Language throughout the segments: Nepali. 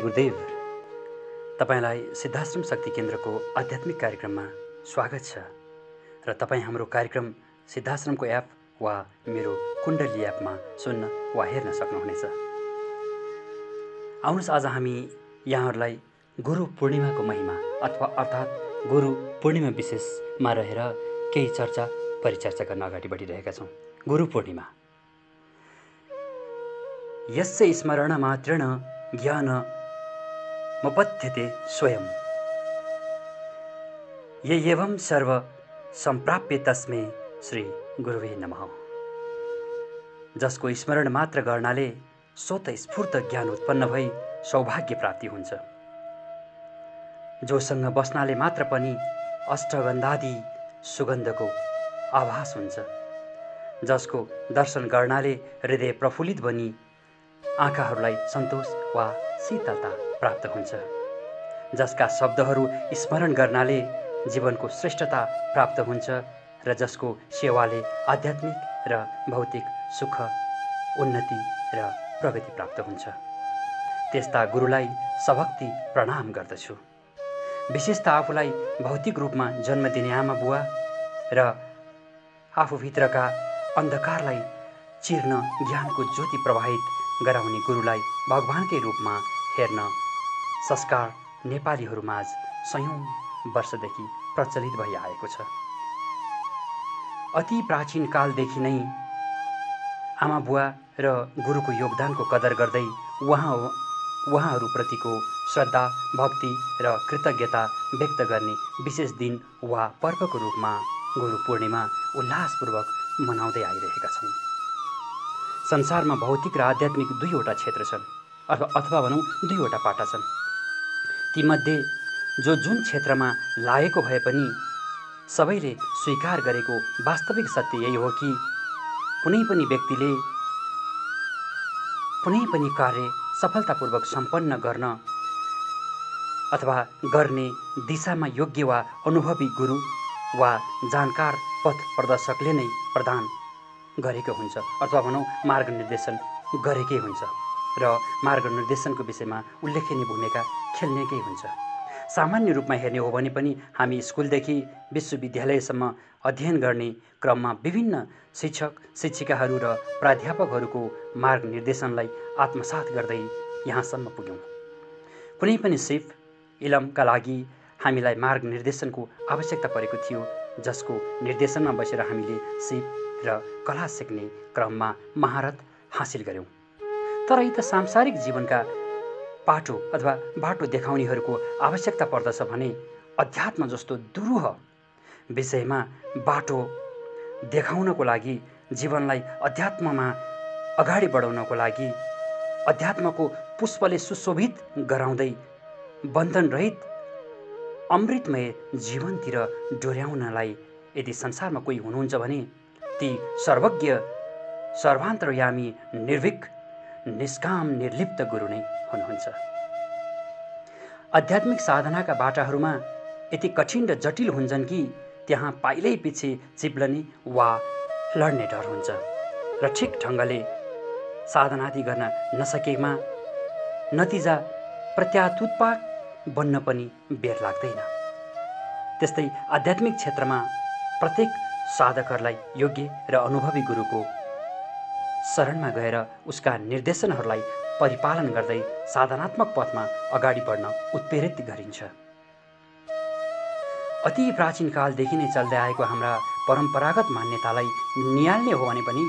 गुरुदेव तपाईँलाई सिद्धाश्रम शक्ति केन्द्रको आध्यात्मिक कार्यक्रममा स्वागत छ र तपाईँ हाम्रो कार्यक्रम सिद्धाश्रमको एप वा मेरो कुण्डली एपमा सुन्न वा हेर्न सक्नुहुनेछ। आउनुहोस् आज हामी यहाँहरूलाई गुरु पूर्णिमाको महिमा अथवा अर्थात् गुरु पूर्णिमा विशेषमा रहेर केही चर्चा परिचर्चा गर्न अगाडि बढिरहेका छौँ। गुरु पूर्णिमा। यस्य स्मरण मात्रेण ज्ञान मपद्यते स्वयं। ये एवं सर्व सम्प्राप्य तस्मै श्री गुरुवे नमः। जसको स्मरण मात्र गर्नाले स्वत स्फूर्त ज्ञान उत्पन्न भई सौभाग्य प्राप्ति हुन्छ। जोसँग बस्नाले मात्र पनि अष्टगन्धादि सुगन्धको आभास हुन्छ। जसको दर्शन गर्नाले हृदय प्रफुल्लित बनी आँखाहरूलाई सन्तोष वा शीतलता प्राप्त हुन्छ जसका शब्दहरू स्मरण गर्नाले जीवनको श्रेष्ठता प्राप्त हुन्छ र जसको सेवाले आध्यात्मिक र भौतिक सुख उन्नति र प्रगति प्राप्त हुन्छ। त्यस्ता गुरुलाई सभक्ति प्रणाम गर्दछु। विशेष त आफूलाई भौतिक रूपमा जन्म दिने आमा बुवा र आफूभित्रका अन्धकारलाई चिर्न ज्ञानको ज्योति प्रवाहित गराउने गुरुलाई भगवानकै रूपमा हेर्न संस्कार नेपालीहरूमाझ सयौँ वर्षदेखि प्रचलित भइआएको छ। अति प्राचीन कालदेखि नै आमा बुवा र गुरुको योगदानको कदर गर्दै उहाँ उहाँहरूप्रतिको श्रद्धा भक्ति र कृतज्ञता व्यक्त गर्ने विशेष दिन वा पर्वको रूपमा गुरु पूर्णिमा उल्लासपूर्वक मनाउँदै आइरहेका छौँ। संसारमा भौतिक र आध्यात्मिक दुईवटा क्षेत्र छन् अथवा अथवा भनौँ दुईवटा पाटा छन्। तीमध्ये जो जुन क्षेत्रमा लागेको भए पनि सबैले स्वीकार गरेको वास्तविक सत्य यही हो कि कुनै पनि व्यक्तिले कुनै पनि कार्य सफलतापूर्वक सम्पन्न गर्न अथवा गर्ने दिशामा योग्य वा अनुभवी गुरु वा जानकार पथ प्रदर्शकले नै प्रदान गरेको हुन्छ अथवा भनौँ मार्गनिर्देशन गरेकै हुन्छ र मार्गनिर्देशनको विषयमा उल्लेखनीय भूमिका खेल्नेकै हुन्छ। सामान्य रूपमा हेर्ने हो भने पनि हामी स्कुलदेखि विश्वविद्यालयसम्म अध्ययन गर्ने क्रममा विभिन्न शिक्षक शिक्षिकाहरू र प्राध्यापकहरूको मार्गनिर्देशनलाई आत्मसात गर्दै यहाँसम्म पुग्यौँ। कुनै पनि सिप इलमका लागि हामीलाई मार्गनिर्देशनको आवश्यकता परेको थियो जसको निर्देशनमा बसेर हामीले सिप र कला सिक्ने क्रममा महारत हासिल गऱ्यौँ तर यी त सांसारिक जीवनका पाटो अथवा बाटो देखाउनेहरूको आवश्यकता पर्दछ भने अध्यात्म जस्तो दुरूह विषयमा बाटो देखाउनको लागि जीवनलाई अध्यात्ममा अगाडि बढाउनको लागि अध्यात्मको पुष्पले सुशोभित गराउँदै बन्धनरहित अमृतमय जीवनतिर डोर्याउनलाई यदि संसारमा कोही हुनुहुन्छ भने ती सर्वज्ञ सर्वान्तरयामी निर्भिक निष्काम निर्लिप्त गुरु नै हुनुहुन्छ। आध्यात्मिक साधनाका बाटाहरूमा यति कठिन र जटिल हुन्छन् कि त्यहाँ पाइलै पछि चिप्लने वा लड्ने डर हुन्छ र ठिक ढङ्गले साधनादि गर्न नसकेमा नतिजा प्रत्यातुत्पाक बन्न पनि बेर लाग्दैन। त्यस्तै आध्यात्मिक क्षेत्रमा प्रत्येक साधकहरूलाई योग्य र अनुभवी गुरुको शरणमा गएर उसका निर्देशनहरूलाई परिपालन गर्दै साधनात्मक पथमा अगाडि बढ्न उत्प्रेरित गरिन्छ। अति प्राचीन कालदेखि नै चल्दै आएको हाम्रा परम्परागत मान्यतालाई निहाल्ने हो भने पनि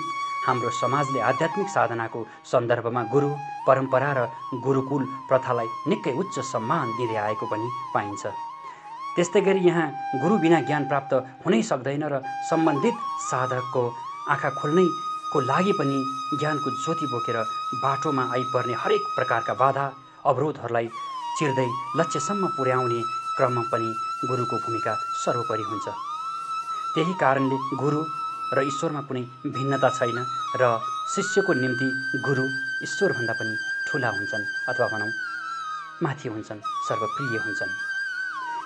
हाम्रो समाजले आध्यात्मिक साधनाको सन्दर्भमा गुरु परम्परा र गुरुकुल प्रथालाई निकै उच्च सम्मान दिँदै आएको पनि पाइन्छ। त्यस्तै गरी यहाँ गुरु बिना ज्ञान प्राप्त हुनै सक्दैन र सम्बन्धित साधकको आँखा खोल्नैको लागि पनि ज्ञानको ज्योति बोकेर बाटोमा आइपर्ने हरेक प्रकारका बाधा अवरोधहरूलाई चिर्दै लक्ष्यसम्म पुर्याउने क्रममा पनि गुरुको भूमिका सर्वोपरि हुन्छ। त्यही कारणले गुरु र ईश्वरमा कुनै भिन्नता छैन र शिष्यको निम्ति गुरु ईश्वरभन्दा पनि ठुला हुन्छन् अथवा भनौँ माथि हुन्छन् सर्वप्रिय हुन्छन्।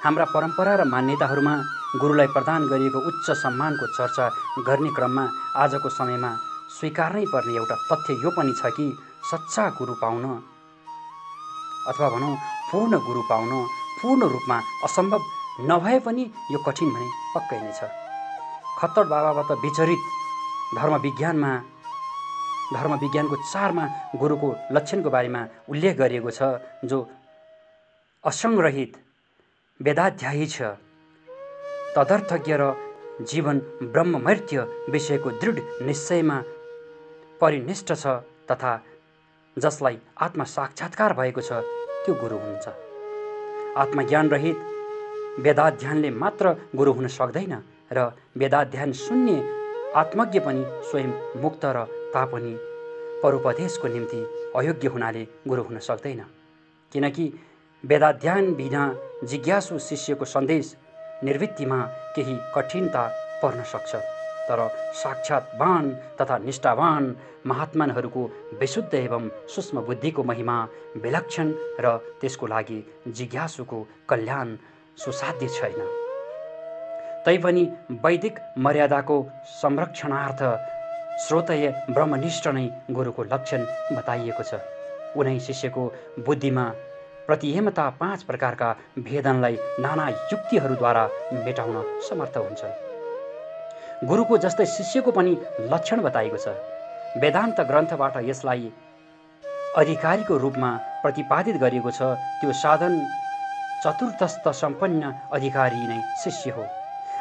हाम्रा परम्परा र मान्यताहरूमा गुरुलाई प्रदान गरिएको उच्च सम्मानको चर्चा गर्ने क्रममा आजको समयमा स्वीकार्नै पर्ने एउटा तथ्य यो पनि छ कि सच्चा गुरु पाउन अथवा भनौँ पूर्ण गुरु पाउन पूर्ण रूपमा असम्भव नभए पनि यो कठिन भने पक्कै नै छ। खत्तड बाबाबाट विचरित धर्म विज्ञानमा धर्म विज्ञानको चारमा गुरुको लक्षणको बारेमा उल्लेख गरिएको छ जो असङ्ग्रहित वेदाध्यायी छ। तदर्थज्ञ र जीवन ब्रह्ममैत्य विषयको दृढ निश्चयमा परिनिष्ठ छ तथा जसलाई आत्मा साक्षात्कार भएको छ त्यो गुरु हुन्छ। आत्मज्ञान रहित वेदाध्यानले मात्र गुरु हुन सक्दैन र वेदाध्यान शून्य आत्मज्ञ पनि स्वयं मुक्त र तापनि परोपदेशको निम्ति अयोग्य हुनाले गुरु हुन सक्दैन। किनकि वेदाध्यान बिना जिज्ञासु शिष्यको सन्देश निर्वृत्तिमा केही कठिनता पर्न सक्छ। तर साक्षात्वान तथा निष्ठावान महात्मानहरूको विशुद्ध एवं सूक्ष्म बुद्धिको महिमा विलक्षण र त्यसको लागि जिज्ञासुको कल्याण सुसाध्य छैन। तैपनि वैदिक मर्यादाको संरक्षणार्थ श्रोतय ब्रह्मनिष्ठ नै गुरुको लक्षण बताइएको छ। उनै शिष्यको बुद्धिमा प्रतिहेमता पाँच प्रकारका भेदनलाई नाना युक्तिहरूद्वारा मेटाउन समर्थ हुन्छ। गुरुको जस्तै शिष्यको पनि लक्षण बताइएको छ। वेदान्त ग्रन्थबाट यसलाई अधिकारीको रूपमा प्रतिपादित गरिएको छ त्यो साधन चतुर्थस्थ सम्पन्न अधिकारी नै शिष्य हो।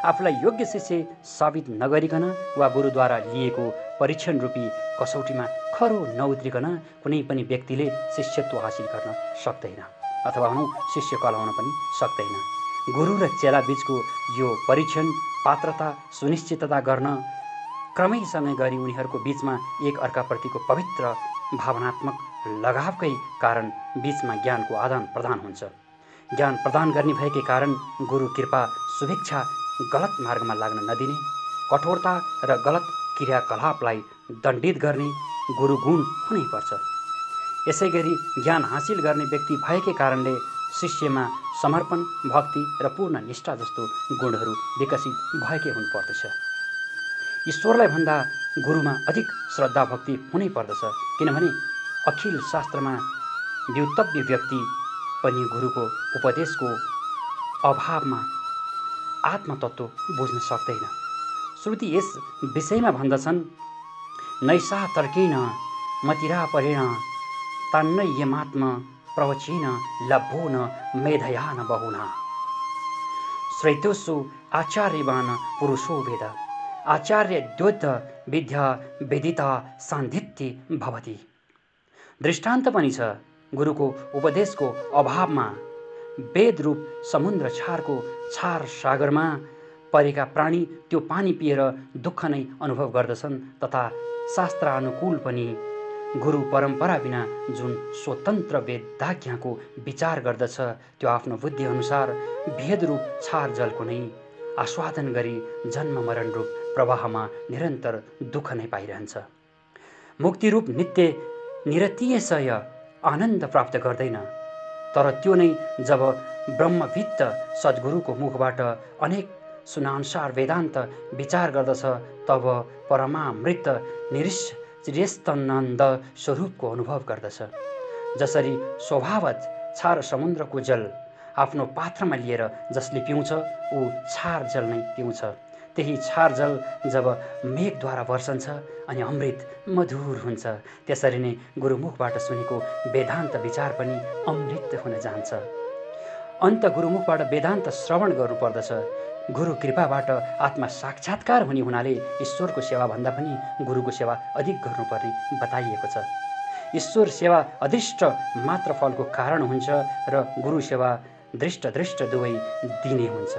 आफूलाई योग्य शिष्य साबित नगरिकन वा गुरुद्वारा लिएको परीक्षण रूपी कसौटीमा खरो नउत्रिकन कुनै पनि व्यक्तिले शिष्यत्व हासिल गर्न सक्दैन अथवा भनौँ शिष्य कलाउन पनि सक्दैन। गुरु र चेला बिचको यो परीक्षण पात्रता सुनिश्चितता गर्न क्रमैसँग गरी उनीहरूको बिचमा एक अर्काप्रतिको पवित्र भावनात्मक लगावकै कारण बिचमा ज्ञानको आदान प्रदान हुन्छ। ज्ञान प्रदान गर्ने भएकै कारण गुरु कृपा शुभेच्छा गलत मार्गमा लाग्न नदिने कठोरता र गलत क्रियाकलापलाई दण्डित गर्ने गुरु गुण हुनैपर्छ। यसै गरी ज्ञान हासिल गर्ने व्यक्ति भएकै कारणले शिष्यमा समर्पण भक्ति र पूर्ण निष्ठा जस्तो गुणहरू विकसित भएकै हुनुपर्दछ। ईश्वरलाई भन्दा गुरुमा अधिक श्रद्धा भक्ति हुनै पर्दछ किनभने अखिल शास्त्रमा व्युतव्य व्यक्ति पनि गुरुको उपदेशको अभावमा आत्मतत्व बुझ्न सक्दैन। श्रुति यस विषयमा भन्दछन् नैसा तर्किन मतिरा परेण तान्नयमात्म प्रवचिन लभो न मेधया न बहुना। श्रैतोसु आचार्यवान पुरुषो वेद। आचार्य द्योत विद्या वेदिता सान्धित्य भवति। दृष्टान्त पनि छ गुरुको उपदेशको अभावमा। वेदरूप समुद्र छारको छार सागरमा परेका प्राणी त्यो पानी पिएर दुःख नै अनुभव गर्दछन् तथा शास्त्रानुकूल पनि। गुरु परम्परा बिना जुन स्वतन्त्र वेदाज्ञाको विचार गर्दछ त्यो आफ्नो बुद्धिअनुसार भेदरूप छार जलको नै आस्वादन गरी जन्म मरण रूप प्रवाहमा निरन्तर दुःख नै पाइरहन्छ। मुक्तिरूप नित्य निरतीयसय आनन्द प्राप्त गर्दैन। तर त्यो नै जब ब्रह्मवित्त सद्गुरुको मुखबाट अनेक सुनानुसार वेदान्त विचार गर्दछ तब परमामृत निरिस्तनन्द स्वरूपको अनुभव गर्दछ। जसरी स्वभावत छार समुद्रको जल आफ्नो पात्रमा लिएर जसले पिउँछ ऊ छार जल नै पिउँछ। त्यही छार जल जब मेघद्वारा वर्षन्छ अनि अमृत मधुर हुन्छ त्यसरी नै गुरुमुखबाट सुनेको वेदान्त विचार पनि अमृत हुन जान्छ। अन्त गुरुमुखबाट वेदान्त श्रवण गर्नुपर्दछ। गुरु कृपाबाट आत्मा साक्षात्कार हुने हुनाले ईश्वरको सेवाभन्दा पनि गुरुको सेवा अधिक गर्नुपर्ने बताइएको छ। ईश्वर सेवा अदृष्ट मात्र फलको कारण हुन्छ र गुरु सेवा दृष्ट दृष्ट दुवै दिने हुन्छ।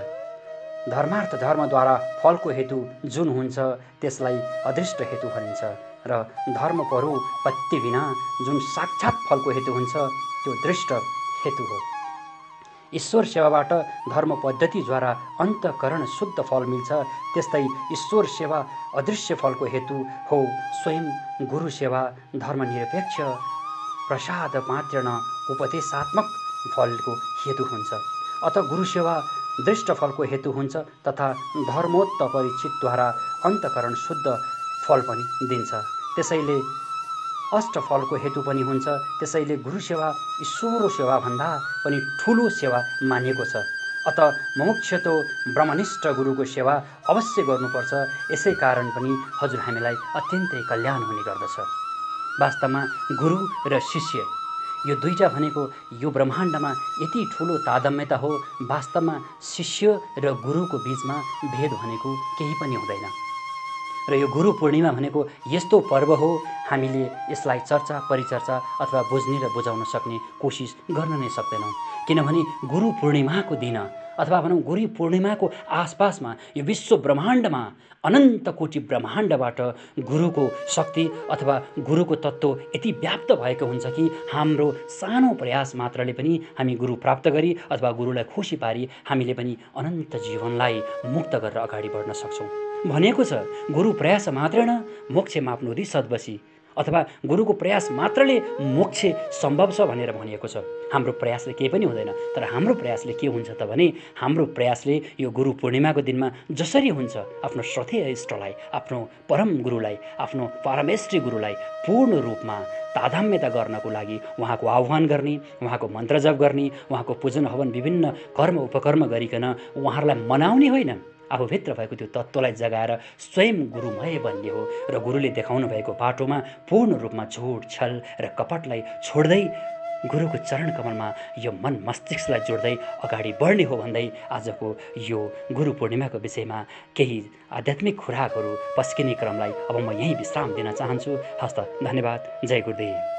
धर्मार्थ धर्मद्वारा फलको हेतु जुन हुन्छ त्यसलाई अदृष्ट हेतु भनिन्छ र धर्मपरु पत्ति बिना जुन साक्षात् फलको हेतु हुन्छ त्यो दृष्ट हेतु हो। ईश्वर सेवाबाट धर्म पद्धतिद्वारा अन्तकरण शुद्ध फल मिल्छ। त्यस्तै ईश्वर सेवा अदृश्य फलको हेतु हो स्वयं गुरु सेवा धर्मनिरपेक्ष प्रसाद मात्र न उपदेशात्मक फलको हेतु हुन्छ। अत गुरु सेवा दृष्टफलको हेतु हुन्छ तथा धर्मोत्त परिचितद्वारा अन्तकरण शुद्ध फल पनि दिन्छ। त्यसैले अष्टफलको हेतु पनि हुन्छ। त्यसैले गुरु सेवा ईश्वरो सेवाभन्दा पनि ठुलो सेवा मानिएको छ। अत मोक्षतो ब्रह्मनिष्ठ गुरुको सेवा अवश्य गर्नुपर्छ। यसै कारण पनि हजुर हामीलाई अत्यन्तै कल्याण हुने गर्दछ। वास्तवमा गुरु र शिष्य यो दुईवटा भनेको यो ब्रह्माण्डमा यति ठुलो तादम्यता हो वास्तवमा शिष्य र गुरुको बिचमा भेद भनेको केही पनि हुँदैन। र यो गुरु पूर्णिमा भनेको यस्तो पर्व हो हामीले यसलाई चर्चा परिचर्चा अथवा बुझ्ने र बुझाउन सक्ने कोसिस गर्न नै सक्दैनौँ। किनभने गुरु पूर्णिमाको दिन अथवा भनौँ गुरु पूर्णिमाको आसपासमा यो विश्व ब्रह्माण्डमा अनन्त कोटि ब्रह्माण्डबाट गुरुको शक्ति अथवा गुरुको तत्त्व यति व्याप्त भएको हुन्छ कि हाम्रो सानो प्रयास मात्रले पनि हामी गुरु प्राप्त गरी अथवा गुरुलाई खुसी पारी हामीले पनि अनन्त जीवनलाई मुक्त गरेर अगाडि बढ्न सक्छौँ। भनेको छ गुरु प्रयास मात्र न मोक्ष माप्नु सद्बसी। अथवा गुरुको प्रयास मात्रले मोक्ष सम्भव छ भनेर भनिएको छ। हाम्रो प्रयासले केही पनि हुँदैन। तर हाम्रो प्रयासले के हुन्छ त भने हाम्रो प्रयासले यो गुरु पूर्णिमाको दिनमा जसरी हुन्छ आफ्नो श्रद्धेय इष्टलाई आफ्नो परम गुरुलाई आफ्नो परमेश्वरी गुरुलाई पूर्ण रूपमा तादाम्यता गर्नको लागि उहाँको आह्वान गर्ने उहाँको मन्त्र जप गर्ने उहाँको पूजन हवन विभिन्न कर्म उपकर्म गरिकन उहाँहरूलाई मनाउने होइन। आफूभित्र भएको त्यो तत्त्वलाई जगाएर स्वयं गुरुमय बन्ने हो र गुरुले देखाउनु भएको बाटोमा पूर्ण रूपमा झुट छल र कपटलाई छोड्दै गुरुको चरण कमलमा यो मन मस्तिष्कलाई जोड्दै अगाडि बढ्ने हो भन्दै आजको यो गुरु पूर्णिमाको विषयमा केही आध्यात्मिक खुराकहरू पस्किने क्रमलाई अब म यहीँ विश्राम दिन चाहन्छु। हस्त धन्यवाद। जय गुरुदेव।